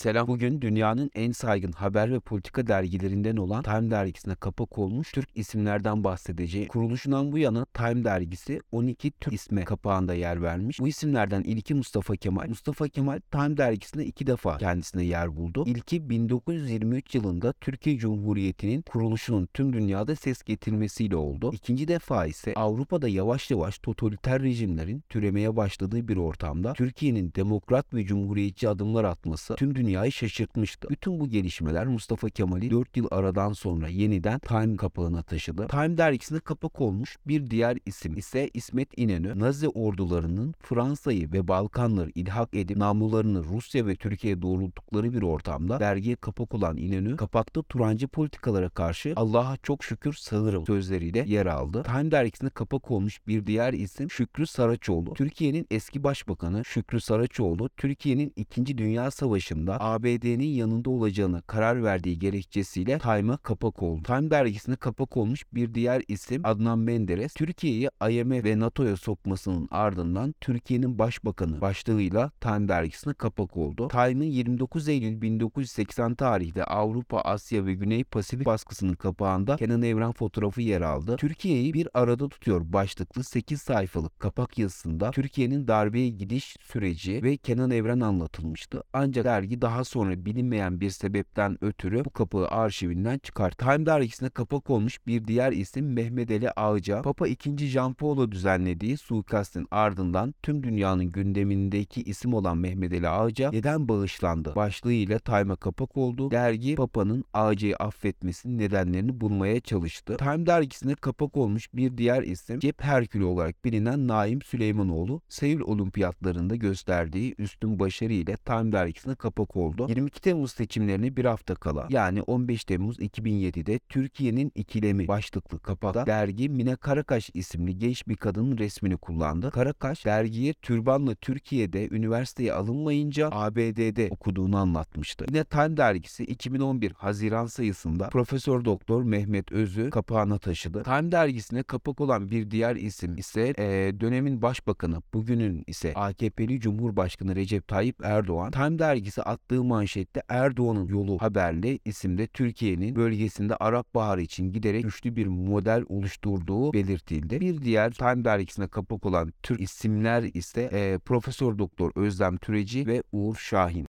Selam. Bugün dünyanın en saygın haber ve politika dergilerinden olan Time dergisine kapak olmuş Türk isimlerden bahsedeceğim. Kuruluşundan bu yana Time dergisi 12 Türk isme kapağında yer vermiş. Bu isimlerden ilki Mustafa Kemal. Mustafa Kemal Time dergisinde iki defa kendisine yer buldu. İlki 1923 yılında Türkiye Cumhuriyeti'nin kuruluşunun tüm dünyada ses getirmesiyle oldu. İkinci defa ise Avrupa'da yavaş yavaş totaliter rejimlerin türemeye başladığı bir ortamda Türkiye'nin demokrat ve cumhuriyetçi adımlar atması tüm dünyayı şaşırtmıştı. Bütün bu gelişmeler Mustafa Kemal'i 4 yıl aradan sonra yeniden Time kapağına taşıdı. Time dergisine kapak olmuş bir diğer isim ise İsmet İnönü. Nazi ordularının Fransa'yı ve Balkanları ilhak edip namlularını Rusya ve Türkiye'ye doğrulttukları bir ortamda dergiye kapak olan İnönü kapakta Turancı politikalara karşı Allah'a çok şükür sağırım sözleriyle yer aldı. Time dergisine kapak olmuş bir diğer isim Şükrü Saraçoğlu. Türkiye'nin eski başbakanı Şükrü Saraçoğlu Türkiye'nin 2. Dünya Savaşı'nda ABD'nin yanında olacağını karar verdiği gerekçesiyle Time'a kapak oldu. Time dergisine kapak olmuş bir diğer isim Adnan Menderes, Türkiye'yi IMF ve NATO'ya sokmasının ardından Türkiye'nin başbakanı başlığıyla Time dergisine kapak oldu. Time'ın 29 Eylül 1980 tarihli Avrupa, Asya ve Güney Pasifik baskısının kapağında Kenan Evren fotoğrafı yer aldı. Türkiye'yi bir arada tutuyor başlıklı 8 sayfalık kapak yazısında Türkiye'nin darbeye gidiş süreci ve Kenan Evren anlatılmıştı. Ancak dergi daha sonra bilinmeyen bir sebepten ötürü bu kapağı arşivinden çıkar. Time dergisine kapak olmuş bir diğer isim Mehmet Ali Ağca. Papa II. Jean Paul'u düzenlediği suikastin ardından tüm dünyanın gündemindeki isim olan Mehmet Ali Ağca neden bağışlandı başlığıyla Time'a kapak oldu. Dergi Papa'nın Ağca'yı affetmesinin nedenlerini bulmaya çalıştı. Time dergisine kapak olmuş bir diğer isim Cep Herkülü olarak bilinen Naim Süleymanoğlu Seul Olimpiyatlarında gösterdiği üstün başarı ile Time dergisine kapak oldu. 22 Temmuz seçimlerine bir hafta kala yani 15 Temmuz 2007'de Türkiye'nin ikilemi başlıklı kapakta dergi Mine Karakaş isimli genç bir kadının resmini kullandı. Karakaş dergiye türbanla Türkiye'de üniversiteye alınmayınca ABD'de okuduğunu anlatmıştı. Yine Time dergisi 2011 Haziran sayısında Profesör Doktor Mehmet Öz'ü kapağına taşıdı. Time dergisine kapak olan bir diğer isim ise e, dönemin başbakanı, bugünün ise AKP'li Cumhurbaşkanı Recep Tayyip Erdoğan. Time dergisi attığı manşette Erdoğan'ın yolu haberli isimde Türkiye'nin bölgesinde Arap Baharı için giderek güçlü bir model oluşturduğu belirtildi. Bir diğer Time dergisine kapak olan Türk isimler ise e, Profesör Doktor Özlem Türeci ve Uğur Şahin.